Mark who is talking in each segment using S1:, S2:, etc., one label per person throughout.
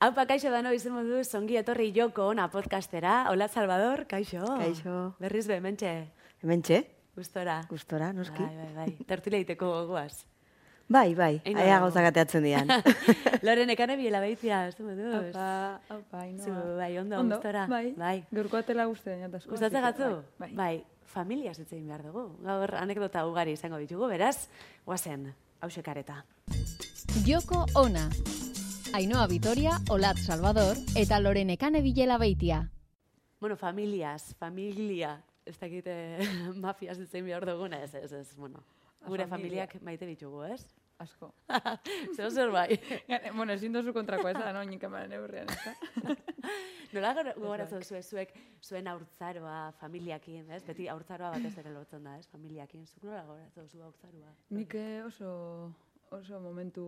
S1: Hau pa, kaixo dano izen modu, zongi etorri joko ona podcastera. Hola, Salvador, kaixo.
S2: Kaixo.
S1: Berriz be, mentxe.
S2: Hementxe,
S1: Gustora.
S2: gustora, noski.
S1: Bai, bai, bai. Tertulia iteko gogoaz.
S2: Bai, bai, aia
S1: dago.
S2: gauzak ateatzen dian.
S1: Loren ekane biela baitia, ez du modu.
S3: Aupa, aupa, inoa.
S1: Zu, bai, ondo, gustora.
S3: Bai,
S1: Bai.
S3: Gaurko atela guzti dena.
S1: Gustatze gatzu?
S3: Bai, bai.
S1: Bai, familia zitzein behar dugu. Gaur anekdota ugari izango ditugu, beraz, guazen, hausekareta.
S4: Joko ona. Ainhoa Vitoria, Olat Salvador eta Lorenekane Bilela Beitia.
S1: Bueno, familias, familia. Ez dakite mafiaz zitzein behar duguna, ez, ez, ez, bueno. Gure
S3: Familia.
S1: familiak maite ditugu, ez?
S3: Asko.
S1: Zer zer bai.
S3: Bueno, ezin dozu kontrakoa ez da, no, nik amaren eurrean, ez da?
S1: Nola gora- gogoratzen zuen zuek, zuen aurtzaroa familiakin, ez? Beti aurtzaroa batez ere lotzen da, ez? Familiakin. Zuk nola gogoratzen zu aurtzaroa?
S3: Nik eh, oso oso momentu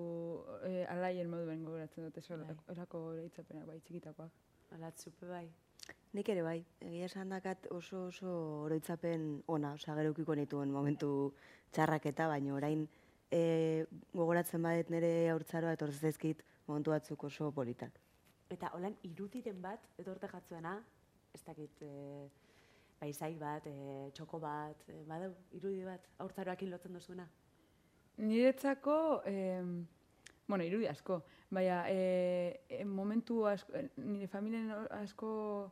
S3: eh, alaien moduen gogoratzen dute
S1: Bai.
S3: solako, orako leitzapenak bai, txikitakoak.
S1: Alatzupe bai.
S2: Nik ere bai, egia esan dakat oso oso oroitzapen ona, osea gero ukiko nituen momentu txarrak eta, baina orain e, gogoratzen badet nire haurtzaroa etortzen zaizkit momentu batzuk oso politak.
S1: Eta holan irudiren bat, etorte jatzuena, ez dakit, e, paisai bat, e, txoko bat, e, badau, irudi bat, aurtzaroakin lotzen duzuena.
S3: Niretzako, eh, bueno, irudi asko, baina eh, eh, momentu asko, eh, nire familien asko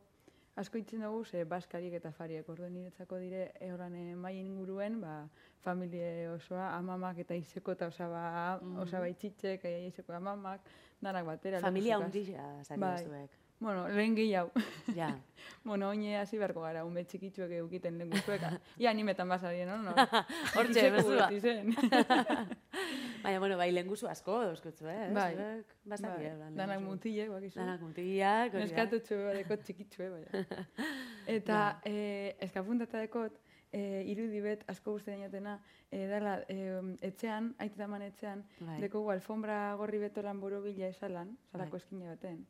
S3: asko itzen dugu, ze baskariek eta fariek, orduan niretzako dire e, horan eh, maien inguruen, ba, familie osoa, amamak eta izeko eta osaba,
S1: Mhm.
S3: osaba itxitzek, izeko amamak, danak batera.
S1: Familia handia zari
S3: Bai. Bueno, lehen gehiago.
S1: Ja.
S3: bueno, oine hasi beharko gara, unbe txikitzuek eukiten lehen guztuek. Ia animetan basarien, no? no?
S1: Hortxe, bezua. Baina, bueno, bai, lenguzu asko dauzkotzu, eh?
S3: Bai.
S1: Basaki,
S3: Bai, danak mutilek, bakizu.
S1: Danak mutilak, hori da.
S3: Neskatutxue badeko txikitzue, baina. Eta eh, eskapuntata dekot, eh, irudi bet asko guzti dainatena, eh, dala, eh, etxean, aitetaman etxean,
S1: Bai.
S3: dekogu alfombra gorri betolan borobila esalan, salako
S1: Bai.
S3: eskine baten.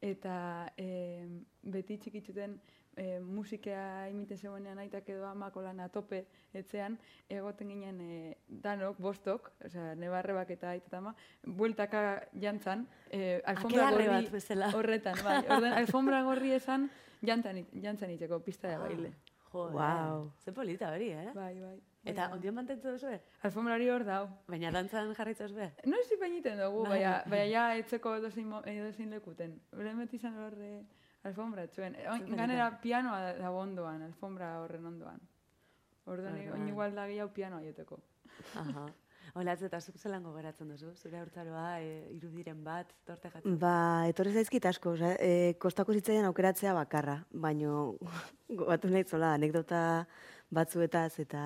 S3: Eta eh, beti txikitzuten eh, musika imiten zegoenean aitak edo amak olan atope etxean, egoten ginen eh, danok, bostok, osea, nebarrebak eta aita eta ama, bueltaka jantzan, eh, alfombra
S1: Akelarre
S3: gorri
S1: bat bezala.
S3: horretan, bai. Ordan alfombra gorri esan jantzan, jantzan itxeko pista de baile.
S1: Jo,
S2: Guau.
S1: Ze polita hori, eh?
S3: Bai, bai.
S1: Eta
S3: Baina-
S1: ondion mantentzu duzu, eh?
S3: Alfombra hori hor dau.
S1: Baina dantzan jarraitzaz be?
S3: No ezi bainiten dugu,
S1: Bai.
S3: baina, baina ja etzeko edozein, mo- edozein lekuten. Bere beti izan hor eh, alfombra txuen.
S1: Zer
S3: ganera pianoa da- dago ondoan, alfombra horren ondoan. Orduan, oin igual da gehiago pianoa joteko.
S1: Aha. Olatz, eta zuk zelan gogoratzen duzu? Zure aurtzaroa, e, irudiren bat, torte jatzen?
S2: Ba, etorri zaizkit asko, osea, e, kostako zitzaidan aukeratzea bakarra, baino gobatu nahi zola anekdota batzuetaz eta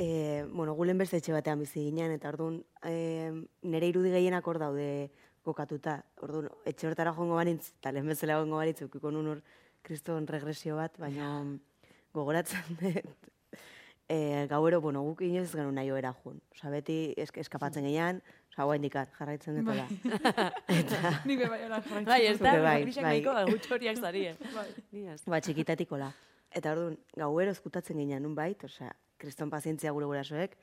S2: e, bueno, gulen beste etxe batean bizi ginen eta orduan e, nire irudi gehienak hor daude kokatuta. Orduan etxe hortara joango banintz, eta lehen bezala joango banintz, ukiko nun hor kriston regresio bat, baino gogoratzen dut. E, gauero, bueno, guk inoiz ez genuen nahi oera joan. Osa, beti esk eskapatzen gehian, osa, guain dikar, jarraitzen dut da. eta,
S3: Nik be bai hola jarraitzen
S1: Bai, ez da,
S2: Bai, bai, bai.
S1: gutxoriak zarien.
S3: Bai.
S1: Ni ez.
S2: Ba, txikitatikola. Eta orduan, gauero ezkutatzen ginen nun bait, osea, kriston pazientzia gure gurasoek,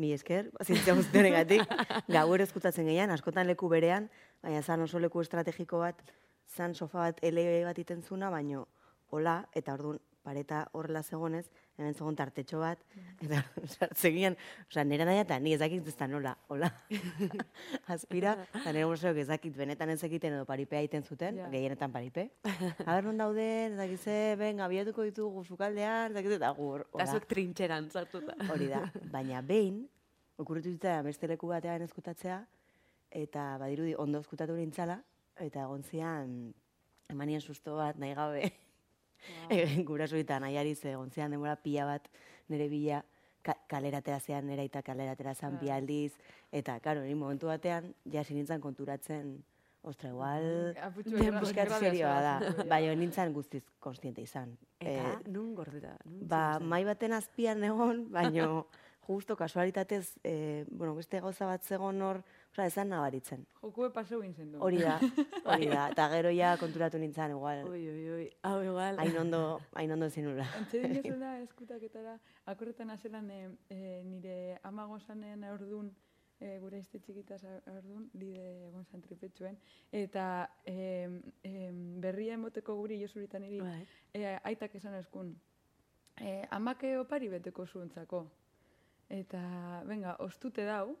S2: mi esker, pazientzia guztionegatik, gauero ezkutatzen ginen, askotan leku berean, baina zan oso leku estrategiko bat, zan sofa bat ele bat iten zuna, baino hola, eta orduan, pareta horrela zegonez, hemen zegoen tartetxo bat, eta sartzen ginen, osea, nire nahi eta ni ezakit ez da nola, hola. Aspira, eta nire gurasoek ezakit benetan ez ekiten edo paripea egiten zuten,
S3: Ja.
S2: gehienetan paripe. Aber non dauden, ez dakit ze, ben, abiatuko ditugu sukaldean, ez dakit, eta gur,
S1: Eta
S2: hola.
S1: zuk trintxeran sartuta.
S2: Hori da. Baina behin, okurritu zitzaidan beste leku batean eskutatzea, eta badirudi ondo eskutatu nintzala, eta egon zian, emanien susto bat, nahi gabe, wow. guraso eta nahiari ze egon zian denbora pila bat nire bila, ka kaleratera zean nire eta kaleratera zan bi aldiz, eta, karo, nire momentu batean, jasi nintzen konturatzen, ostra, igual,
S3: Aputxu
S1: Den
S3: erra-
S2: pixkat
S3: erradioa
S2: serioa da,
S3: zela.
S2: baina nintzen guztiz konstiente izan.
S1: Eta,
S2: Eh,
S1: nun gordeta? Nun
S2: Ba,
S1: zen?
S2: mai baten azpian egon, baino justo kasualitatez, eh, bueno, beste gauza bat zegon hor, osea, esan nabaritzen.
S3: Jokue paseu gintzen du.
S2: Hori da, hori da. Eta gero ja konturatu nintzen, igual,
S1: Ui, ui, ui. Hau igual.
S2: hain ondo, hain ondo zinula.
S3: Antzeren gezela eskutaketara, akorretan azelan e, e, nire amago zanean orduan e, gure izte txikitaz orduan, lide egon zan tripetxuen, eta em, em, berria emoteko guri josuritan iri,
S1: Bai.
S3: e, aitak esan eskun, e, amake opari beteko zuentzako. Eta, venga, ostute dau,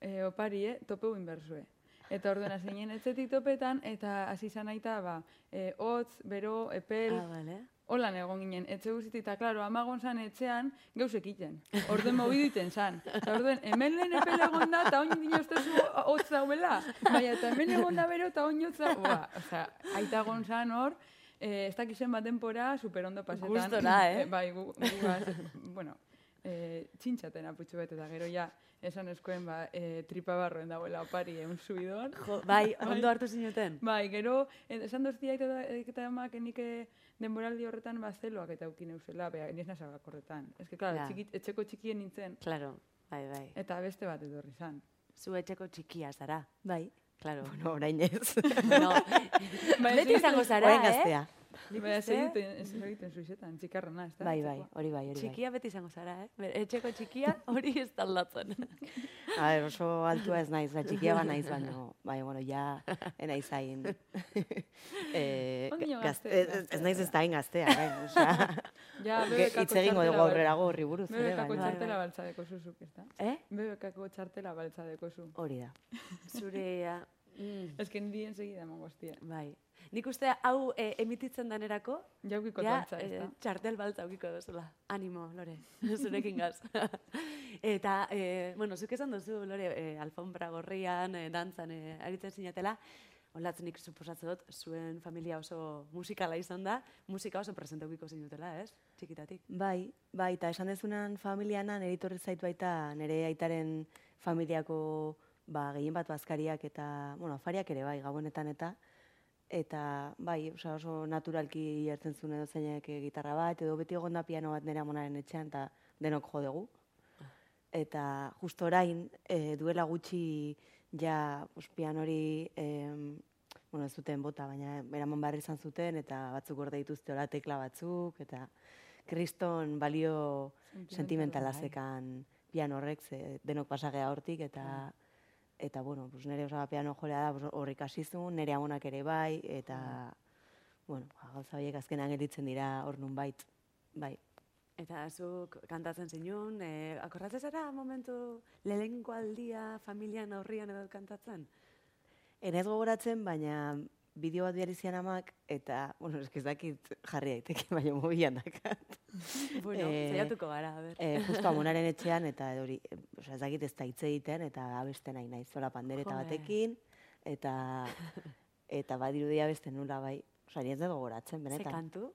S3: e, oparie, tope uin berzue. Eta orduan zinen etzetik topetan, eta hasi izan aita, ba, e, hotz, bero, epel,
S1: Ah, vale.
S3: holan egon ginen, etxe guztitik, eta klaro, amagon zan etxean, gauz ekiten. Orden mobidu iten zan. Eta orden, hemen lehen epel egon da, eta oin dino ustezu hotz dauela. Baina, eta hemen egon da bero, eta oin hotz da, Ua, osea, aita egon zan hor, eh, ez dakizen bat denpora, super ondo pasetan.
S1: Gustora, eh?
S3: bai, gu, gu, gaz, bueno, eh, txintxaten aputxu bet, eta gero ja, esan eskoen, ba, eh, tripa barroen dagoela opari, egun subidon.
S1: Jo, bai, ondo hartu zinuten.
S3: Bai, gero, eh, esan doztia eta, eta emak nik eh, denboraldi horretan bazeloak eta aukin eusela, beha, niz nazagak horretan. Ez que, klar,
S1: Ja.
S3: txikit, etxeko txikien nintzen,
S1: Claro, bai, bai.
S3: eta beste bat etorri zan.
S1: Zu etxeko txikia zara,
S2: Bai.
S1: claro.
S2: Bueno, orain ez.
S1: no.
S3: Bai,
S1: Beti izango zara, eh?
S2: gaztea.
S3: Bai, ez egiten, ez egiten zuizetan, txikarrena, ez da?
S2: Bai, bai, hori bai, hori bai.
S1: Txikia beti izango zara, eh? Ber- Etxeko txikia hori ez da aldatzen.
S2: A ber, oso altua ez naiz, ba, txikia ba naiz, baina, bai, bueno, ja, enaiz hain. eh, ez, naiz ez da hain gaztea, bai,
S3: Ja, bebekako
S2: hitz egingo dugu
S3: txartela
S2: aurrerago horri buruz,
S3: Bebekako
S2: baina,
S1: Bai,
S3: txartela
S1: bai.
S3: baltzadeko zuzuk, ez da?
S1: Eh?
S3: Bebekako txartela baltzadeko zu.
S2: hori da.
S1: Zurea... Mm,
S3: Ez que niri ensegida emango hostia.
S1: bai. Nik uste hau eh, emititzen danerako,
S3: Jaukiko
S1: ja,
S3: tantza, ez
S1: eh,
S3: da?
S1: txartel baltza aukiko duzula. Animo, Lore, zurekin gaz. Eta, eh, bueno, zuk esan duzu, Lore, eh, alfombra gorrian, eh, dantzan, eh, aritzen zinatela, Olatzen nik suposatzen dut, zuen familia oso musikala izan da, musika oso presente ukiko zinutela, ez? Txikitatik.
S2: Bai, bai, eta esan dezunan familiana, nire zait baita nire aitaren familiako ba, gehien bat bazkariak eta, bueno, afariak ere bai, gabonetan eta, eta bai, osea, oso naturalki jartzen zuen edo zeinek eh, gitarra bat, edo beti egon da piano bat nire amonaren etxean, eta denok jo dugu. Eta justo orain, eh, duela gutxi ja pues, pianori, em, bueno, ez zuten bota, baina eraman barri izan zuten, eta batzuk gorde dituzte hola tekla batzuk, eta kriston balio sentimentala
S1: bai.
S2: zekan piano horrek, ze denok pasagea hortik, eta eta bueno, pues nire osaba piano jolea da, pues, hor ikasi zuen, nire amonak ere bai, eta bueno, ba, gauza horiek azkenan gelitzen dira hor nunbait, bai.
S1: Eta zuk kantatzen zinun, eh, akordatzen zara momentu lehenko aldia familian aurrian edo kantatzen?
S2: Enez gogoratzen, baina bideo bat bihar izian amak, eta, bueno, eskiz dakit jarri daiteke, baina mobilan dakat.
S1: Bueno,
S2: Eh,
S1: zaiatuko gara, a ber.
S2: E, justo amonaren etxean, eta hori, eh, osea, ez dakit ez da hitz egiten, eta abesten nahi naiz, zola pandereta batekin, eta, eta badirudia beste nula, bai. Ni ez dut gogoratzen,
S1: Ze
S2: benetan.
S1: kantu?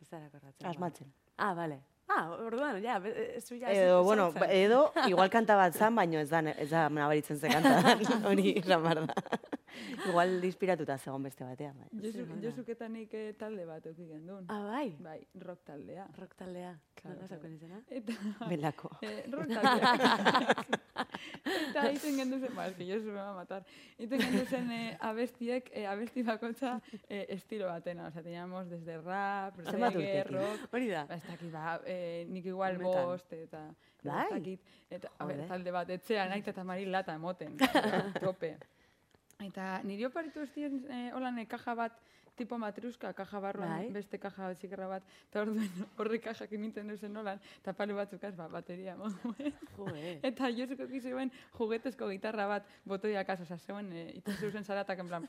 S1: Ez zara akordatzen.
S2: Asmatzen.
S1: Ah, bale. Ah, orduan, ja, eh, zu ja...
S2: Edo, bueno, edo, igual kanta bat zan, baino ez da, ez da nabaritzen ze kanta hori esan behar da. igual inspiratuta zegoen beste batean, bai.
S3: Josu. Josuketanik eh, talde bat euki gendun.
S1: Ah, bai.
S3: Bai, rock taldea.
S1: Rock taldea.
S3: Claro,
S1: Nola
S3: claro.
S1: izena?
S3: Eta,
S2: Belako.
S3: eh, rock taldea. eta egiten gendu zen, ba, eski Josu me va a matar. Egiten gendu zen eh, abestiek, eh, abesti bakotza eh, estilo batena. Osea, teníamos desde rap, reggae, rock,
S1: Hori da.
S3: Ba, ez dakit, ba, eh, nik igual
S1: Umetan.
S3: bost, eta,
S2: Bai?
S3: ez dakit, eta, a ber,
S2: Jode.
S3: talde bat, etxean, aita eta mari lata emoten, tope. Eta niri oparitu eh, holan, eh, kaja bat, tipo matruska, kaja barruan,
S1: Bai.
S3: beste kaja bat, txikerra bat, eta orduen horre kajak iminten duzen nolan, eta palo batzuk ba, bateria.
S1: Joe.
S3: Eta Josuko kizeuen juguetezko gitarra bat botoiak az, oza, zeuen, e, ituzu zen zaratak en plan,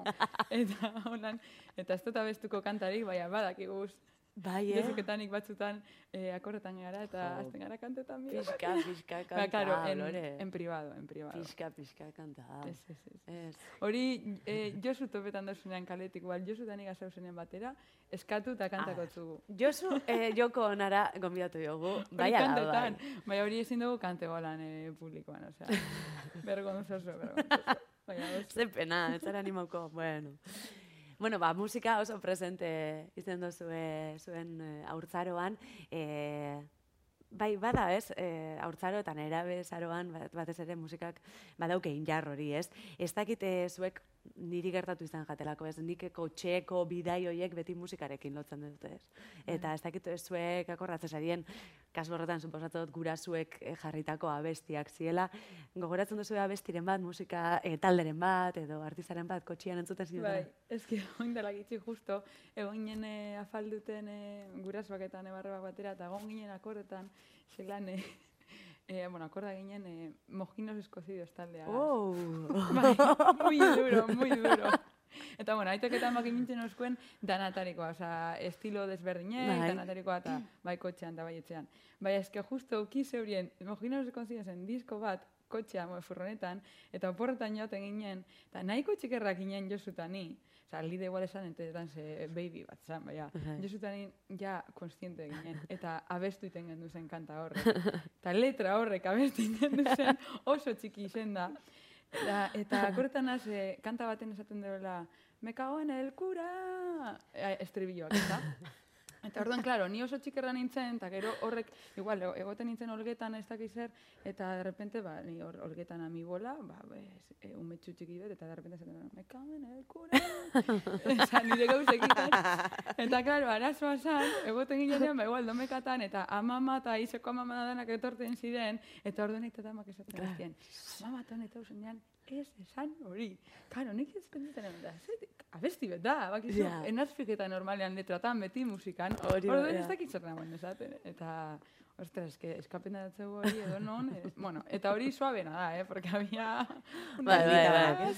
S3: eta holan, eta ez dut abestuko kantarik, baina badakiguz.
S1: Bai, eh?
S3: Josuketanik batzutan e, akorretan gara eta
S1: Jo.
S3: hasten gara kantetan mira.
S1: Pixka, pixka
S3: Ba,
S1: kanta,
S3: claro, en,
S1: Lore.
S3: en privado, en privado.
S1: Pixka, pixka kanta.
S3: Ez, ez, ez.
S1: Ez.
S3: Hori, e, Josu topetan dauzunean kaletik, igual Josu eta nik zauzenean batera, eskatu eta kantako
S1: Ah.
S3: zugu.
S1: Josu, eh, joko onara gonbidatu jogu. Bai, ala,
S3: kantetan,
S1: bai.
S3: baina hori ezin dugu kante golan e, publikoan, osea, bergonzoso, bergonzoso. Baina, oso.
S1: Ze pena, ez zara animauko, bueno. Bueno, ba, musika oso presente izan duzue zuen eh, haurtzaroan. Eh, bai, bada ez, eh, haurtzaro eta nera bezaroan, bat- batez ere musikak badauke injar hori, ez? Ez dakite zuek niri gertatu izan jatelako, ez nik kotxeeko bidai hoiek beti musikarekin lotzen dut, ez. Eta ez dakit ez zuek akorratzesarien, kasu horretan suposatzen dut gurasuek eh, jarritako abestiak ziela, gogoratzen duzu abestiren bat, musika eh, talderen bat, edo artizaren bat, kotxian entzuten
S3: Bai,
S1: zinuten.
S3: eski oin dela gitxi justo, egon ginen eh, afalduten eh, gurasoak ebarrebak batera, eta egon ginen akordetan, zelan, eh, eh, bueno, akorda ginen eh, mojinos escocidos taldea.
S1: Oh!
S3: Bai, muy duro, muy duro. Eta, bueno, aitek eta emak imintzen oskuen danatarikoa, osea, estilo desberdinek,
S1: Bai.
S3: danatarikoa eta bai kotxean eta bai etxean. Bai, eske justo uki zeurien, mojinos escocidosen disko bat, kotxean, mo, furronetan, eta oporretan joaten ginen, eta nahiko txikerrak ginen josutani, Osa, lide igual esan, entetan ze baby bat zan, baina,
S1: Bai.
S3: josutani ja konstiente ginen, eta abestu iten gendu zen kanta horrek. Eta letra horrek abestu iten zen oso txiki izen da. Eta, eta akorretan az, eh, kanta baten esaten dela, me cago en el cura, eh, estribilloak, eta. Eta orduan, claro, ni oso txikerra nintzen, eta gero horrek, igual, ego- egoten nintzen olgetan ez dakiz zer, eta de repente, ba, ni hor, olgetan amigola, ba, bez, e, umetxu txiki bet, eta de repente duen, me cago en el cura. Eta nire gauz egiten. Eta, claro, arazoa zan, egoten ginean, ba, igual, domekatan, eta amama eta izeko amama danak etorten ziren, eta orduan eta damak esaten azien, amama eta honetan ez esan hori. Claro, nik ez pentsatzen egon da, zer, abesti bet da, bakizu,
S1: Ja.
S3: enazfiketa normalean letratan, beti musikan,
S1: Hori ja.
S3: ez dakit zer nagoen esaten, eta, ostras, eske, eskapen da hori edo non, eh, bueno, eta hori suabena da, eh, porque había...
S1: Bai, bai, bai.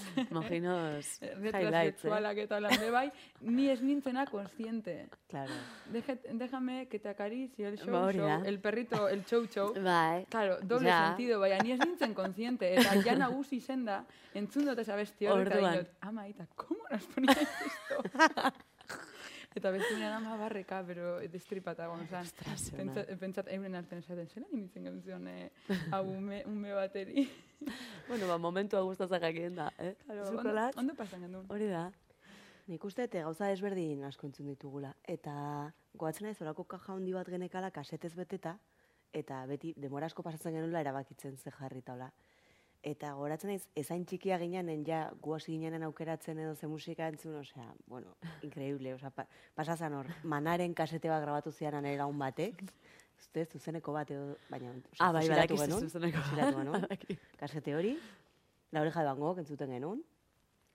S3: Letras
S1: highlights, eh?
S3: eta lan bai, ni ez nintzena consciente.
S1: Claro.
S3: Deje, déjame que te acaricie el show,
S1: Ba,
S3: show,
S1: da.
S3: el perrito, el show show.
S1: Bai.
S3: Claro, doble
S1: Ja.
S3: sentido, baina ni ez nintzen kontziente, eta ja nagusi zen da, entzun dut esa besti hori, eta
S1: Orduan.
S3: ama, eta, ¿cómo nos poníais esto? eta beste unean ama barreka, pero destripata zan.
S1: Ostras, ze
S3: Pentsat, pentsat, euren artean esaten, zela nimitzen gauzion eh, hau ume, ume bateri.
S1: Bueno, ba, momentua gustatzen jakien da, eh?
S3: Claro, ondo, pasan genuen.
S1: Hori da.
S2: Nik uste dut gauza desberdin asko entzun ditugula. Eta goatzen naiz orako kaja handi bat genekala kasetez beteta, eta beti demora asko pasatzen genuela erabakitzen ze jarri taula. Eta goratzen naiz, ezain txikia ginean, ja gu hasi ginean aukeratzen edo ze musika entzun, osea, bueno, increíble, osea, pa, pasazan hor, manaren kasete bat grabatu zianan eraun batek, Uste, zuzeneko bat edo, baina, osea,
S1: Ah, bai, badakizu
S2: genuen,
S1: zuzeneko
S2: genuen, kasete hori, la oreja de Van Gogh entzuten genuen,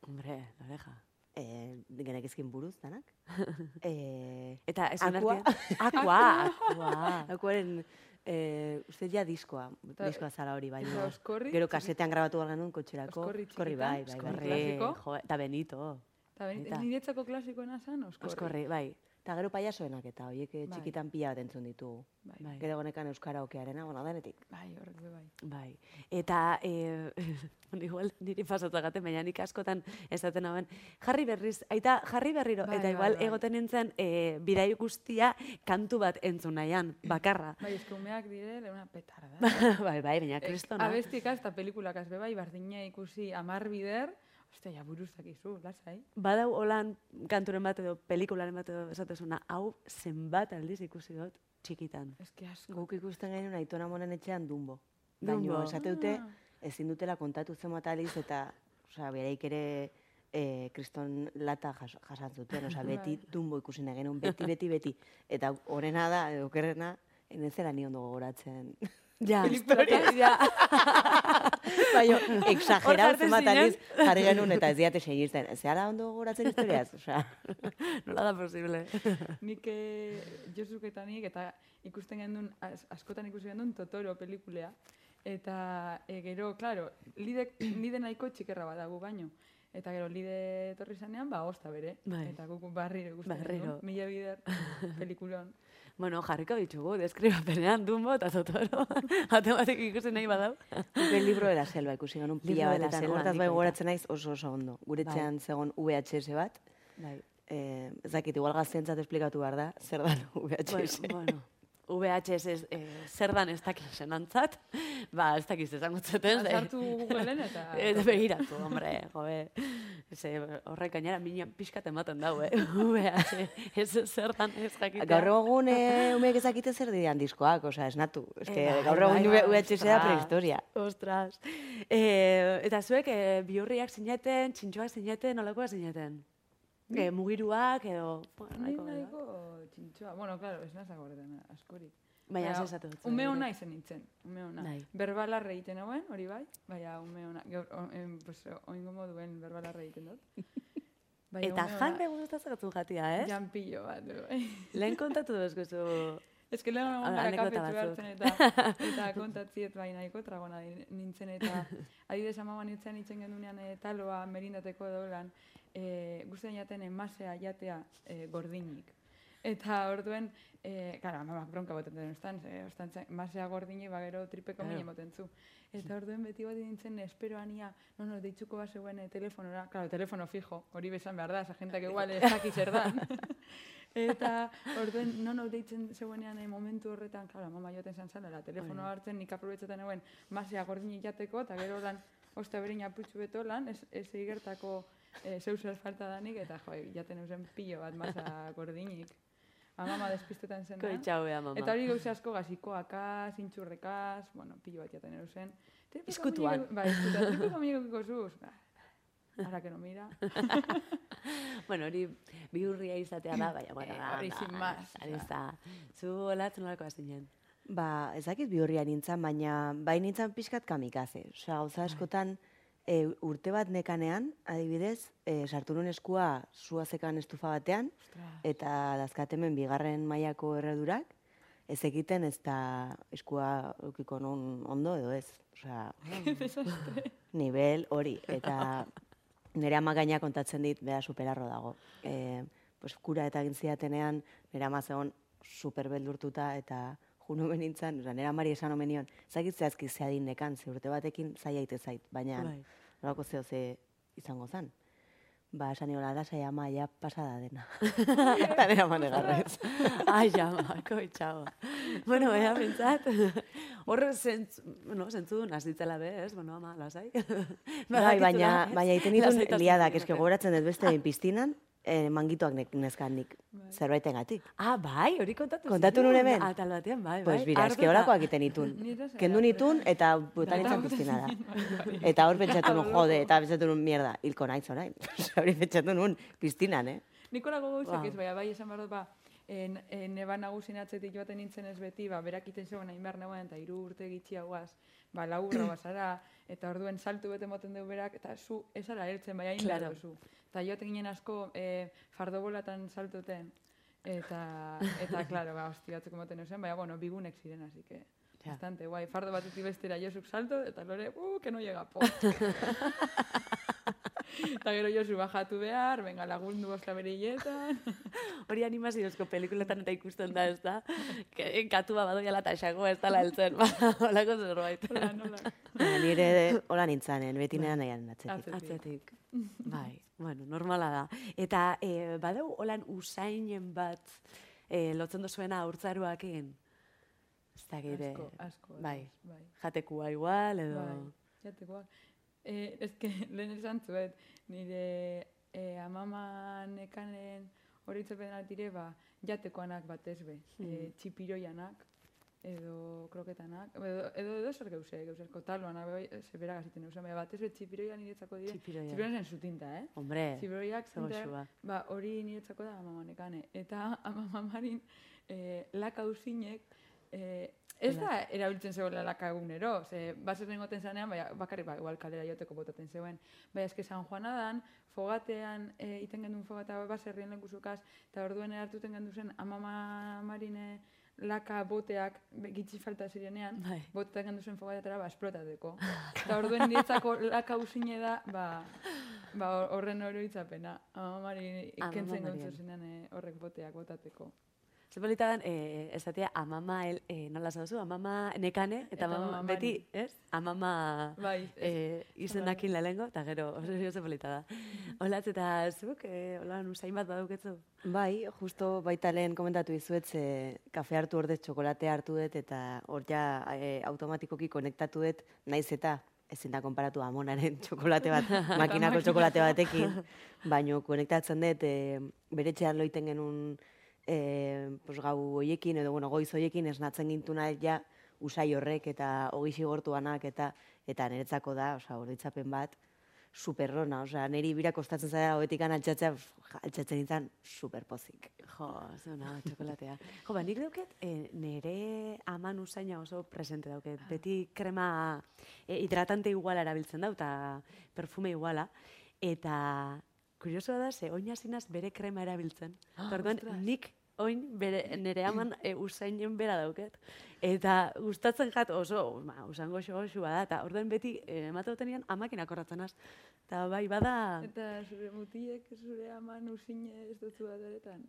S1: Hombre, la oreja.
S2: eh, genekizkin buruz, danak. eh,
S1: Eta ez
S2: Aqua.
S1: Aqua, aqua.
S2: Akuaren, eh, uste ja diskoa,
S3: Eta-
S2: diskoa zala hori, baina
S3: Eta oskorri,
S2: gero kasetean grabatu behar genuen kotxerako.
S3: Oskorri
S2: Oskorri bai, bai, bai.
S3: oskorri.
S1: Oskorri,
S3: Klasiko?
S1: jo, eta Benito.
S3: Eta ben-
S1: Eta-
S3: niretzako klasikoena zen, oskorri.
S1: Oskorri, bai.
S2: Eta gero paiasoenak eta horiek eh,
S3: Bai.
S2: txikitan pila bat entzun ditugu.
S3: Bai,
S1: Bai.
S2: Gero honekan Euskara okearena, bueno, denetik.
S3: bai, horrek bai.
S1: Bai. Eta, e, igual niri pasatzagaten, baina nik askotan esaten hauen, jarri berriz, aita jarri berriro,
S3: Bai,
S1: eta
S3: bai,
S1: igual
S3: bai.
S1: egoten nintzen e, bidai guztia kantu bat entzun nahian, bakarra.
S3: Bai, eske umeak dire, leuna petarda.
S1: bai, bai, baina kristona.
S3: Abestikaz eta pelikulakaz be bai, bardina ikusi amar bider, ostia, ja buruz dakizu, lasai.
S1: Badau holan kanturen bat edo pelikularen bat edo esatezuna, hau zenbat aldiz ikusi dut txikitan.
S3: Eske asko.
S2: Guk ikusten genuen aitona monen etxean dumbo.
S1: Dumbo.
S2: Baina esate dute,
S3: Ah.
S2: ezin dutela kontatu zenbat aliz eta, osea, bereik ere eh, kriston lata jas, jasantzuten, osea, beti
S3: Bai.
S2: dumbo ikusi genuen, beti, beti, beti. Eta horrena da, edo okerrena, enezela ni ondo gogoratzen.
S1: Ja,
S3: Historia.
S1: ja.
S2: Baina, exagerau
S1: jartzen
S2: zenbat
S1: zinen.
S2: aliz jarri genuen eta ez diate segirtzen. Ez zara ondo gogoratzen historiaz, osea.
S1: Nola da posible.
S3: Nik eh, Josuk eta nik, eta ikusten gendun, as, askotan ikusi gendun Totoro pelikulea. Eta e, gero, claro, lide, lide nahiko txikerra badagu baino. Eta gero, lide etorri zanean, ba, osta bere.
S1: Bai.
S3: Eta guk barriro ikusten gendun. Mila bider pelikulon.
S1: Bueno, jarriko ditugu, deskribapenean, Dumbo eta Totoro. Ate ikusi nahi badau.
S2: El libro de la selva ikusi genuen pila batetan.
S1: selva,
S2: Hortaz bai gogoratzen naiz oso oso ondo. Gure
S1: Bai.
S2: zegon VHS bat.
S1: Bai.
S2: Eh, ez dakit, igual gaztentzat esplikatu behar da, zer da VHS.
S1: Bueno, bueno. VHS ez, eh, zer dan ez dakit senantzat, ba, ez dakiz esango zuten.
S3: Sartu Googleen eta...
S1: Eta begiratu, hombre, joe. Ze, horrek gainera mina pixkat ematen dau, eh? VHS ez zer dan ez jakitea.
S2: Gaur egun eh, umeek ezakite zer dian diskoak, osea, esnatu. Ez que
S1: Eh, bai,
S2: gaur egun
S1: bai, bai,
S2: VHS da prehistoria.
S1: Ostras. Eh, eta zuek eh, bihurriak zineten, txintxoak zineten, nolakoa zineten? Eh, mugiruak edo... Bueno,
S3: Ni
S1: nahiko,
S3: nahiko txintxoa. Bueno, claro, ez nazak horretan askorik.
S1: Baina ez esatu dut.
S3: Ume hona izen nintzen, ume hona.
S1: Bai.
S3: Berbalarra egiten hauen, hori bai, baina ume hona. Gaur, o- em, pues, oingo moduen berbalarra egiten dut. Baina
S1: Eta jande gustatzen jatia, ez?
S3: Jampillo bat, du, bai.
S1: Lehen kontatu duzkuzu...
S3: Ez que lehen egon
S1: An-
S3: gara kafetxu hartzen eta, eta kontatziet bai nahiko tragona nintzen eta adibidez amama nintzen nintzen gendunean e, taloa merindateko dolan e, guztien jaten emasea jatea e, gordinik. Eta orduen, e, kara, amamak bronka boten den ustan, ze, ustan zen, masea gordinik bagero tripeko
S1: Claro.
S3: mine moten zu. Eta orduen beti bat nintzen esperoania, no, no, deitzuko bat zegoen e, telefonora, claro, telefono fijo, hori besan behar da, esa jentak igual ez daki zer dan. Eta orduen, no, no, deitzen zegoenean eh, momentu horretan, claro, mama joten zan zala, telefono
S1: Bai.
S3: hartzen nik aprobetzaten eguen masea gordinik jateko, eta gero lan, osta berin aputxu beto lan, ez, ez igertako e, zeu zer falta danik, eta jo, jaten eusen pilo bat masa gordinik. Amama despistetan zen da.
S1: Koitxaue, mama.
S3: Eta hori gauza asko gazikoakaz, intxurrekaz, bueno, pilo bat jaten
S1: Izkutuan.
S3: mineko- Bai, izkutuan. Tripeko mineko zuz. Ba, Ahora que no mira.
S1: Bueno, hori bihurria izatea da, baina, bueno,
S3: Eh,
S1: da,
S3: hori sin más,
S1: ez da. Zu olatzen nolakoa zinen.
S2: Ba, ez dakit bihurria nintzen, baina bai nintzen pixkat kamikaze. Osea, gauza askotan e, urte bat nekanean, adibidez, e, sartu nuen eskua sua zekan estufa batean, eta dazkatemen bigarren mailako erredurak, ez egiten ez da eskua eukiko nun ondo edo ez. Osea, nivel hori. Eta nire ama gaina kontatzen dit, bera superarro dago. E, pues, kura eta egin zidatenean, nire ama zegoen super beldurtuta eta junu benintzen, oza, nire amari esan omen nion, zakit zehazki zehadin nekan, ze urte batekin zaila ite zait, baina
S1: Bai.
S2: nolako zeo ze izango zen. Ba, esan niola, lasai ama, ja pasada dena. Eta nire ama negarrez.
S1: Ai, jama, koitxaua. bueno, ea, bintzat. Horre zentzu, bueno, zentzu nazitzela be, ez? Bueno, ama, lasai.
S2: Bai, baina, baina iten ditun liadak, eske gogoratzen dut beste piztinan, eh, mangituak ne, nezkan nik, zerbaitengatik.
S1: Ah, bai, hori kontatu
S2: Kontatu nun hemen?
S1: Atal batean, bai, bai.
S2: Pues bira,
S1: eta-
S2: horakoak egiten
S3: ez
S2: Kendu nitun eta butan
S3: Eta
S2: nintzen
S3: botatzen
S2: piztinara.
S3: bai,
S2: Eta hor pentsatu nun, jode, eta pentsatu nun, mierda, hilko naiz orain. Hori pentsatu nun, piztinan, eh?
S3: Nikolako gauzak
S1: Wow.
S3: ez, baina bai esan behar dut, ba, en, en, neba nagusien atzetik joaten nintzen ez beti, ba, berak iten zegoen hain behar negoen, eta hiru urte gitxiagoaz, ba, laburra bazara, eta orduen saltu bete moten dugu berak, eta zu esara heltzen, bai hain
S1: Claro.
S3: duzu. Eta joaten ginen asko e, fardobolatan saltuten, eta, eta, klaro, ba, hosti batzuk moten eusen, baina, bueno, bigunek ziren, así que,
S1: Ja.
S3: bastante guai. Fardo batetik bestera josuk salto, eta lore, uh, que no llega, po. Eta gero Josu bajatu behar, venga lagundu bosta bere hiletan.
S1: Hori animaziozko pelikuletan eta ikusten da, ez da? Que- Katua badoiala eta xagoa ez dala heltzen, ba, holako zerbait.
S3: Nola, nola.
S2: Baina nire hola nintzanen, beti nean nahian atzetik.
S3: Atzetik.
S1: Atzetik. Bai, bueno, normala da. Eta e, badeu holan usainen bat e, lotzen dozuena urtzaruakin? Ez da gire,
S3: Asko, asko.
S1: bai.
S3: bai.
S1: jatekua igual, edo...
S3: Bai, jatekoak. Eh, ez que lehen esan zuet, nire eh, amama nekanen hori itzepen dire, ba, jatekoanak batez be. Eh, txipiroianak, edo kroketanak, edo, edo, edo zer geuse, geusezko taloanak, bai, ze berak aziten eusen, baina batez be txipiroia niretzako dire.
S1: Txipiroia.
S3: Txipiroia zen zutinta, eh?
S1: Hombre,
S3: Txipiroiak zinta, ba, hori niretzako da amamanekane. Eta amamamarin eh, laka usinek, eh, ez da erabiltzen zegoela laka egunero, ze bazen nengoten zanean, baina bakarrik ba, igual kalera joteko botaten zegoen. Baina eske San Juanadan, fogatean, eh, iten gendun fogata baserrien lehenkusukaz, eta orduen hartuten gendu zen amamamarine laka boteak gitxi falta zirenean,
S1: Bai.
S3: botetak gendu zen fogatetara, ba, esplotateko. Eta orduen niretzako laka usine da, ba, ba horren oroitzapena. Amamari kentzen
S1: Amamarien.
S3: gautzen zenean eh, horrek boteak botateko.
S1: Ze polita dan, eh, esatia, amama, el, eh, nola zauzu, amama nekane, eta,
S3: Eta
S1: amama,
S3: amama
S1: beti, ez? Amama
S3: Bai,
S1: eh, izenakin lehengo, eta gero, oso oso polita da. Olatz, eta zuk, eh, hola, usain bat baduketzu?
S2: Bai, justo baita lehen komentatu izuet, ze kafe hartu ordez txokolate hartu dut, eta hor ja e, automatikoki konektatu dut, naiz eta ezin da konparatu amonaren txokolate bat, makinako txokolate batekin, baino konektatzen dut, e, bere etxean loiten genuen e, pues, gau hoiekin, edo bueno, goiz hoiekin esnatzen gintuna ja usai horrek eta hogi xigortuanak eta eta niretzako da, osea, orditzapen bat, superrona, osea, niri bira kostatzen zaila hobetikan altxatzea, pff, altxatzen nintzen superpozik.
S1: Jo, zona, txokolatea. Jo, ba, nik dauket, e, nere aman usaina oso presente dauket. Beti krema e, hidratante iguala erabiltzen dau, eta perfume iguala. Eta, kuriosoa da, ze oin hasinaz bere krema erabiltzen. Ah, Orduan, nik oin bere, nere aman e, usainen bera dauket. Eta gustatzen jat oso, ba, usango xo da, eta orduan beti e, emate dutenian amakinak horratzen az. Eta bai, bada...
S3: Eta zure mutiek zure aman usine ez dutzu adaretan.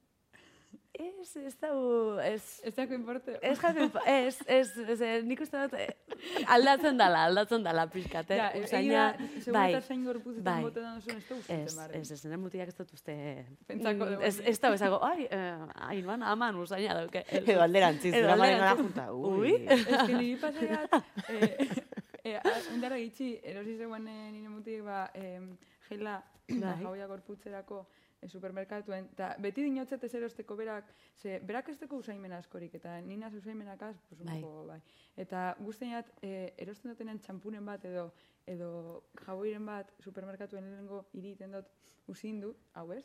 S1: Ez, ez dau, ez...
S3: Ez dako importe.
S1: Ez jakin, ez, ez, ez, ez, nik uste dut, eh, aldatzen dala, aldatzen dala pixkat, eh?
S3: Ja,
S1: Usaina,
S3: egia,
S1: bai,
S3: segurta zain gorpuzetan
S1: bai.
S3: bote dan zuen, ez da
S1: ez,
S3: barren.
S1: ez, ez, nire mutiak ez dut uste...
S3: Pentsako
S1: mm,
S3: dugu.
S1: Ez, ez da bezago, ai, eh, aman usaina dauke. Ez,
S2: Edo alderantziz,
S1: Edo alderantziz.
S2: junta.
S1: Ui.
S3: Ez que niri pasaiat, eh, eh, indara gitxi, erosi zegoen eh, nire mutiek ba, eh, gela, ba,
S1: Bai.
S3: jauia gorputzerako eh, supermerkatuen, eta beti dinotzet ez erosteko berak, ze berak ez deko usaimen askorik, eta nina usaimenakaz, pues, un
S1: Bai.
S3: bai. Eta guztienat, eh, erosten dutenean txampunen bat edo edo jaboiren bat supermerkatuen lehenengo iriten dut usindu, hau ez?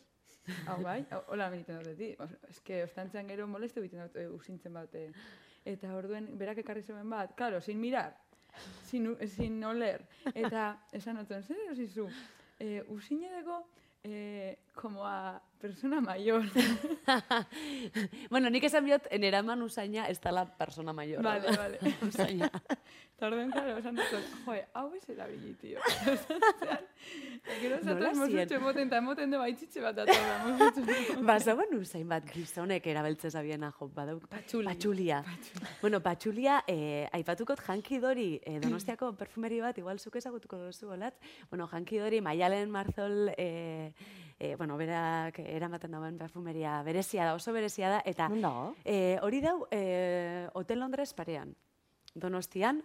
S3: Hau bai, hola egiten dut. Os- eske ostantzean gero moleste egiten dut eh, usintzen bat. eh. Eta orduen berak ekarri zeuen bat, claro, sin mirar, sin, sin oler. Eta esan otzen, zer erosi zu? Eh, usine dago eh, como a persona mayor.
S1: bueno, nik esan biot, nire aman usaina ez dala persona mayor.
S3: vale, vale.
S1: usaina.
S3: Eta orduen, claro, esan dut, joe, hau ez erabili, tio. Gero
S1: Nola
S3: esatuz
S1: zien?
S3: mozutxe moten, eta moten de baitzitxe bat atorra, mozutxe.
S1: Ba, zauen usain bat gizonek erabiltzen zabiena jo, badauk.
S3: Patxuli.
S1: Patxulia. Bueno, patxulia, eh, aipatukot jankidori eh, donostiako perfumeri bat, igual zuk ezagutuko duzu, olatz. Bueno, jankidori, maialen marzol, eh, eh, bueno, berak eramaten dauen perfumeria berezia da, oso berezia da, eta
S2: Non dago?
S1: eh, hori dau eh, Hotel Londres parean. Donostian,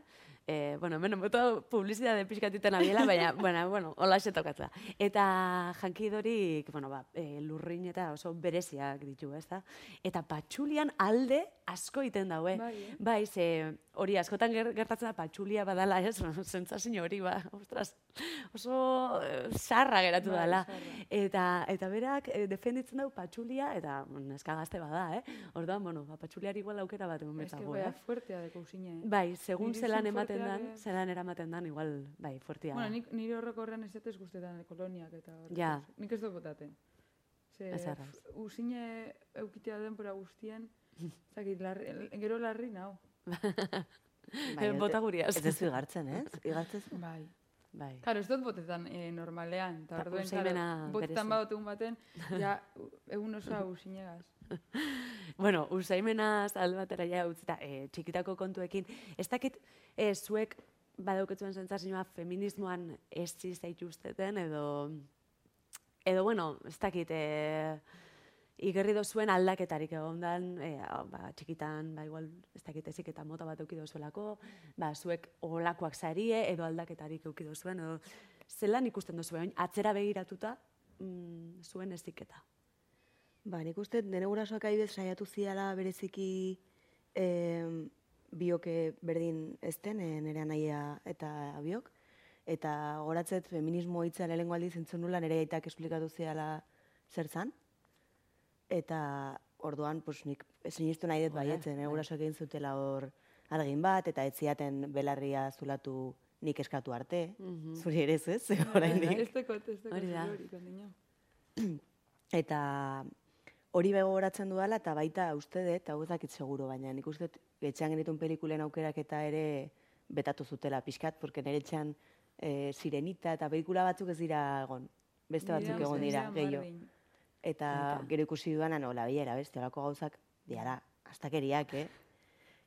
S1: eh, bueno, hemen moto publizitate pixkatiten abiela, baina, bueno, bueno, hola tokatzen da. Eta jankidori, bueno, ba, eh, lurrin eta oso bereziak ditu, ez da? Eta patxulian alde asko iten daue.
S3: Bai, eh?
S1: Bai, ze hori askotan ger, gertatzen da patxulia badala, ez? Zentzazio hori, ba, ostras, oso eh, sarra geratu
S3: Bai,
S1: dela.
S3: sarra.
S1: Eta, eta berak eh, defenditzen dau patxulia, eta neska gazte bada, eh? Orduan, bueno, ba, patxuliari igual aukera bat egon
S3: Ez que
S1: betzago,
S3: baya
S1: eh?
S3: fuertea deko usine, eh?
S1: Bai, segun zelan ematen
S3: fuerteak,
S1: dan, zelan eramaten dan, igual, bai, fuertia.
S3: Bueno, nik, nire horreko horrean ez zatez guztetan koloniak eta horrek.
S1: Ja.
S3: Nik ez dut botaten. Ze, usine eukitea denpora guztien, zakit, larri, gero larri nau.
S1: Eh, bota guriaz.
S2: Ez ez igartzen, ez? Igartzen?
S3: Bai.
S1: Bai.
S3: Karo, ez dut botetan eh, normalean, eta
S1: Ta
S3: orduen,
S1: usaimena
S3: karo, botetan egun baten, ja, egun osoa usinegaz.
S1: Bueno, usaimenaz alde batera ja utzita, e, txikitako kontuekin, ez dakit e, zuek badauketzuen sentsazioa feminismoan ez zaituzteten edo edo bueno, ez dakit e, igerri dozuen aldaketarik egondan, e, ba, txikitan, ba, igual, ez dakit ezik eta mota bat euki dozuelako, ba, zuek olakoak zarie edo aldaketarik euki dozuen, edo zelan ikusten dozue, oin, atzera begiratuta mm, zuen eziketa.
S2: Ba, nik uste nire gurasoak adibidez saiatu ziala bereziki em, bioke berdin ezten, e, nire anaia eta biok. Eta goratzet feminismo hitza lehenengo aldiz entzun nula nire aitak esplikatu ziala zer zan. Eta orduan, pues, nik sinistu nahi dut
S1: Ole,
S2: baietzen, nire
S1: bai.
S2: gurasoak egin zutela hor argin bat, eta ez ziaten belarria zulatu nik eskatu arte.
S1: Mhm.
S2: Zuri ere ez, ez? Oraindik.
S3: Ez dekot,
S1: Hori.
S2: Eta hori begoratzen dudala, eta baita uste dut, hau ez dakit seguro, baina nik uste dut etxean genituen pelikulen aukerak eta ere betatu zutela pixkat, porque nire etxean e, sirenita eta pelikula batzuk ez dira egon. Beste batzuk egon dira gehiago. Eta
S1: Baita.
S2: gero ikusi dudanan, hola, bilera, beste, holako gauzak, diara, astakeriak, eh?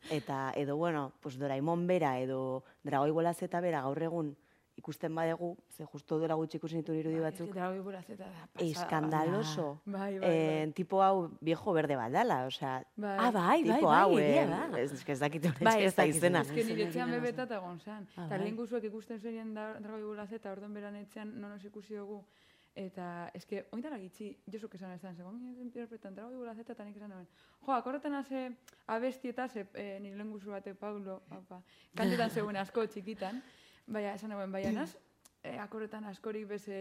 S2: Eta, edo, bueno, pues Doraemon bera, edo Dragoi Bolazeta bera gaur egun ikusten badegu, ze justo dela gutxi ikusi nituen irudi batzuk,
S3: Eta hori burazeta da. pasada,
S2: eskandaloso.
S3: Bai, bai, bai.
S2: Eh, tipo hau viejo berde bat dela, osea,
S3: Bai.
S1: Ah, bai, bai,
S2: tipo
S1: bai,
S2: hau,
S1: egia
S2: eh, ez, ez, dakit hori
S1: Bai, ez
S2: da izena.
S1: ez
S3: que nire etxean bebeta eta gonzan.
S1: Ah,
S3: Eta
S1: bai.
S3: ikusten da- dragoi bulazeta, orduan beran etxean nonos ikusi dugu. Eta, eske, oindara gitzi, josuk esan esan, segon ginen interpretan dragoi bulazeta eta nik esan nuen. Jo, akorretan haze abesti eta ze e, nire lehen guzu bate, Paulo, apa, kantetan zegoen asko txikitan. Baina, esan nuen, baina naz, e, akorretan askorik beze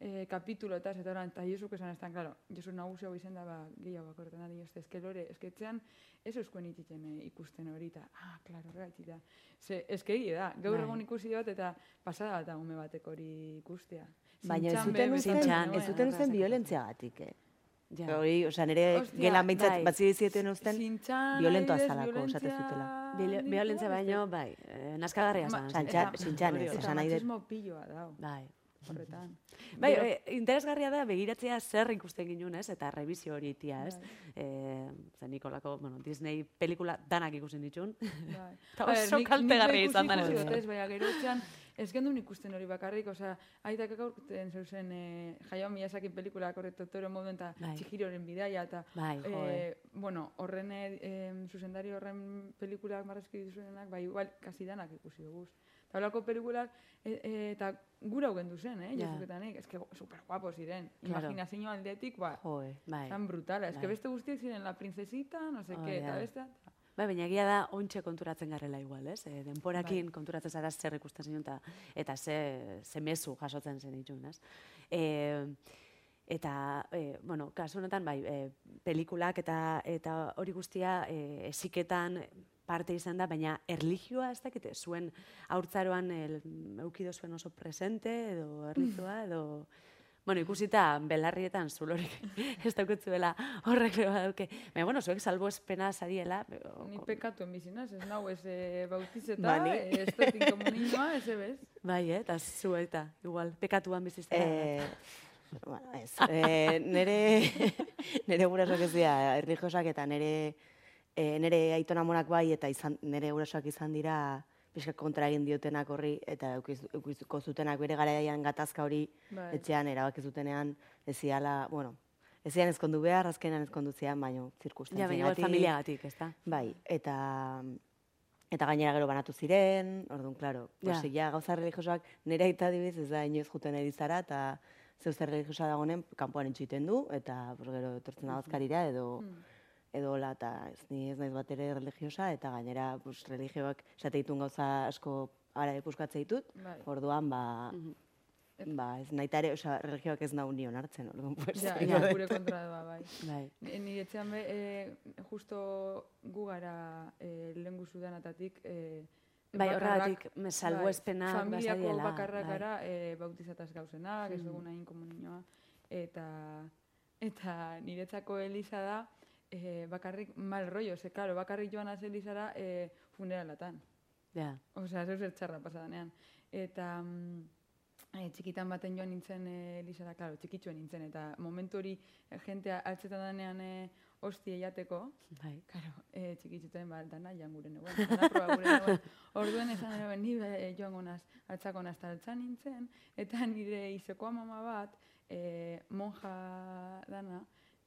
S3: e, kapitulo eta eta oran, eta Jesuk esan estan, claro, Jesu nagusi hau izen da, ba, gehiago akorretan ari, ez eske lore, esketzean, ez euskuen itxitzen e, ikusten hori, eta, ah, klaro, horregatik da. Ze, eske egia da, gaur
S1: Bai.
S3: egun ikusi dut, eta pasada bat ume batek hori ikustea.
S2: Baina ez zuten
S1: Zintxan,
S2: ez zuten
S1: horrazeko.
S2: violentziagatik, eh?
S1: Ja.
S2: Hori, osea, nire
S3: Ostia,
S2: gelan behintzat
S1: bai.
S2: bat zieten usten,
S3: Zintxan,
S2: violentoa zalako, esaten
S3: violentzia
S2: zutela.
S1: Violentzia baino, bai, eh, naskagarria
S3: Ma-
S1: zan.
S2: Zantxa-
S3: eta-
S2: zintxanez,
S1: hori da.
S3: Eta
S2: esan nahi dut.
S3: machismo piloa dau,
S1: Bai.
S3: horretan.
S1: Bai, eh, interesgarria da begiratzea zer ikusten ginuen, ez? Eta revisio hori itia, ez?
S3: Bai.
S1: Eh, zen Nikolako, bueno, Disney pelikula danak ikusten ditun.
S3: Bai.
S1: Eta
S3: A ber,
S1: oso kaltegarria
S3: bai
S1: izan da
S3: ikusi
S1: niretzat.
S3: dut ez, baina gero ez gendun ikusten hori bakarrik, osea, aitak aurten zeuzen e, Hayao Miyazaki pelikula korre Totoro moduen eta
S1: Bai.
S3: Chihiroren bidaia eta
S1: Bai,
S3: eh, bueno, horren eh, em, zuzendari horren pelikulak marrazki dizuenak, bai, igual, kasi danak ikusi dugu. Eta holako pelikulak, e, e, eta gura hau gendu zen, eh,
S1: Ja.
S3: jesuketanik, ez que super guapo ziren.
S1: Claro.
S3: Imaginazio aldetik, ba,
S1: Jo, bai.
S3: tan brutala. Que
S1: Bai.
S3: beste guztiek ziren la princesita, no sé qué, eta
S1: da.
S3: beste...
S1: Bai, baina egia da ontxe konturatzen garela igual, ez? E, denporakin konturatzen zara zer ikusten zinun eta, eta ze, ze mezu jasotzen zen ditun, ez? E, eta, e, bueno, kasu honetan, bai, e, pelikulak eta eta hori guztia e, esiketan parte izan da, baina erlijioa ez dakite, zuen haurtzaroan el, eukido zuen oso presente, edo erlijioa, edo... Bueno, ikusita belarrietan zulorik ez dauketzuela horrek badauke. Baina, bueno, zuek salbo espena zariela.
S3: Ni pekatuen bizinaz, ez nau ez e, bautizeta,
S2: Ba, ni-
S3: e, ez dut inkomunioa, ez ebez.
S1: Bai, eh? eta zu eta, igual, pekatuan biziztera.
S2: Eh, bueno, ez. Eh, nere, nere gurasoak ez dira, erlijiosak eta nere, eh, nere aitonamonak bai, eta izan, nere gurasoak izan dira, pixka kontra egin diotenak horri, eta eukiz- eukizko zutenak bere garaian gatazka hori
S3: Bai.
S2: etxean erabaki zutenean, ez ziala, bueno, ez zian ezkondu behar, azkenan ezkondu zian, baino,
S1: ja,
S2: zirkustantzia
S1: baina igual familiagatik, ez da?
S2: Bai, eta eta gainera gero banatu ziren, orduan, klaro,
S1: Ja.
S2: pues, ja, gauza religiosoak nire aita adibidez ez da inoiz juten erizara, eta zeu zer religiosa dagoenen kanpoan entxiten du, eta pues, gero etortzen da edo,
S3: Mm.
S2: Edo hola, eta ez ni ez naiz bat ere religiosa, eta gainera pues, religioak esate ditun gauza asko ara epuskatze ditut,
S3: Bai.
S2: orduan, ba, ba, ez nahi ere, osea, religioak ez nau nion hartzen, orduan, pues,
S3: Ja, ja, gure kontra doa, bai.
S1: Bai.
S3: Ni- Nire etxean be, e, justo gu gara e, lehen guzudanatatik, e,
S1: Bai,
S3: bakarrak-
S1: horregatik, me salbuespenak
S3: Familiako
S1: bazariela,
S3: bakarrak
S1: bai.
S3: gara e, bautizataz gauzenak, ez
S1: Mhm.
S3: dugun hain komunioa. Eta, eta niretzako Elisa da, e, bakarrik mal rollo, ze, karo, bakarrik joan az Elisara e, funeralatan.
S1: Ja,
S3: Osea, zeu zer txarra pasadanean. Eta mm, e, txikitan baten joan nintzen e, Elisara, klaro, txikitxoen nintzen, eta momentu hori e, jentea altzetan danean e, hostie jateko,
S1: bai.
S3: Karo, e, txikitzuten ba, dana jan gure neuen. Orduen esan neuen, ni e, joango naz, altzako taltza nintzen, eta nire izeko amama bat, e, monja dana,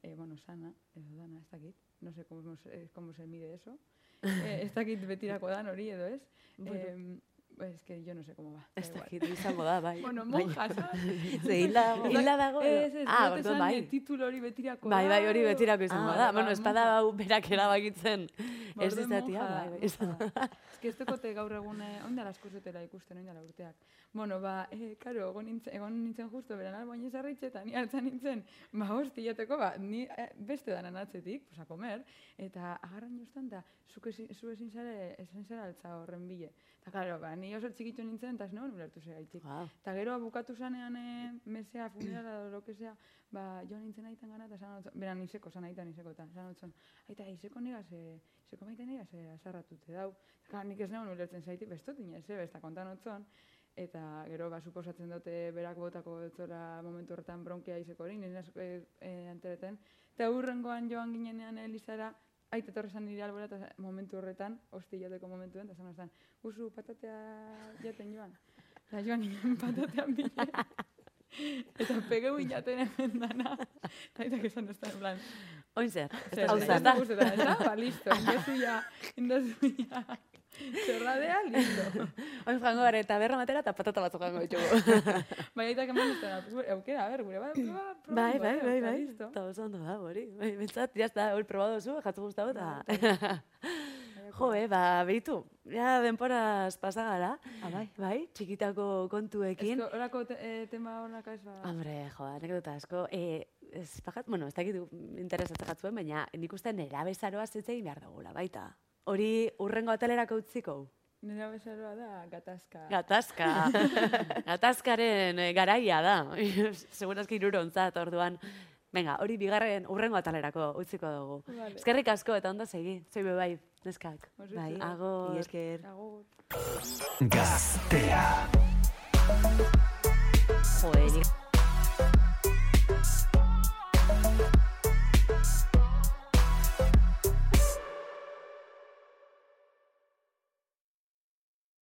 S3: e, bueno, sana, dana, ez dakit, no sé cómo, se- cómo se mide eso, e, ez dakit betirako dan hori edo ez,
S1: Bueno.
S3: e, es que yo no sé cómo va. da
S1: Ez
S3: igual.
S1: dakit, izango da, bai.
S3: Bueno, monja, ¿sabes?
S2: Ze hilda dago.
S1: Hilda dago?
S3: Ez, ez,
S1: Ah, orduan
S3: esan,
S1: bai.
S3: titulo hori betirako
S1: Bai, bai,
S3: da,
S1: hori betirako izango
S3: Ah,
S1: da. Bueno, espada hau berak erabakitzen.
S3: Ba,
S1: Ez izatea,
S3: monja da,
S1: bai, bai.
S3: monja da. Ez que ez dekote gaur egun, eh, oindala asko zutela ikusten, oindala urteak. Bueno, ba, eh, karo, egon nintzen, egon nintzen justo beran albaino zarritxe, eta ni hartzen nintzen, ba, hosti, jateko, ba, ni eh, beste danan atzetik, pues, a comer, eta agarran jostan, da, zuk ezin, zu ezin zare, ezin zara altza horren bile. Eta, karo, ba, ni oso txikitxo nintzen, eta ez neuen ulertu zehaitik.
S1: Wow.
S3: Eta gero bukatu zanean e, mesea, funerala, edo lo que sea, ba, joan nintzen aitan gana, eta esan otzon, beran izeko, zan aitan izeko, eta esan otzon, aita, izeko negaz, e, izeko maite negaz, e, azarratute dau. Eta nik ez neuen ulertzen zaitik, bestot inez, e, besta kontan otzon, eta gero, ba, suposatzen dute berak botako etzora momentu horretan bronkia izeko hori, nire e, e, antereten. Eta hurrengoan joan ginenean Elizara, aite etorri zan nire albora eta momentu horretan, hosti jateko momentuen, eta zan zan, usu patatea jaten joan. Eta joan ginen patatean bile. eta pegeu jaten hemen dana. Eta esan ez da, en plan,
S1: Oin zer,
S3: zer,
S2: hau
S3: ez da ez da? Ba, listo, indozu ja, indozu ja, zerradea, listo.
S1: oin jango gara eta berra matera eta patata batzuk jango ditugu.
S3: Eman ez da, pues, eukera, a ver, gure bat, proba, proba,
S1: bai, bai, bai,
S3: eta
S1: bai. Eta oso ondo da, hori. Bai, bentsat, jazta, hori probado zu, jatzu guztau eta... Jo, eh, ba, behitu, ja denporaz pasa gara,
S2: Ah, bai.
S1: bai, txikitako kontuekin.
S3: Esko, orako te, eh, tema honak ez ba...
S1: Hombre, jo, anekdota asko. E, ez pagat, bueno, ez dakit interesatzen jatzuen, baina nik uste nera bezaroa zitzegin behar dugula, baita. Hori urrengo atelerako utziko.
S3: Nera bezaroa da gatazka.
S1: Gatazka. Gatazkaren eh, garaia da. Segurazki irurontzat, orduan. Venga, hori bigarren urrengo atalerako utziko dugu.
S3: Vale.
S1: Eskerrik asko eta ondo segi. Zoi bai, neskak.
S3: Oso
S2: Bai.
S1: Agor.
S2: Mi esker.
S3: Agur.
S5: Gaztea.
S2: Joder, nik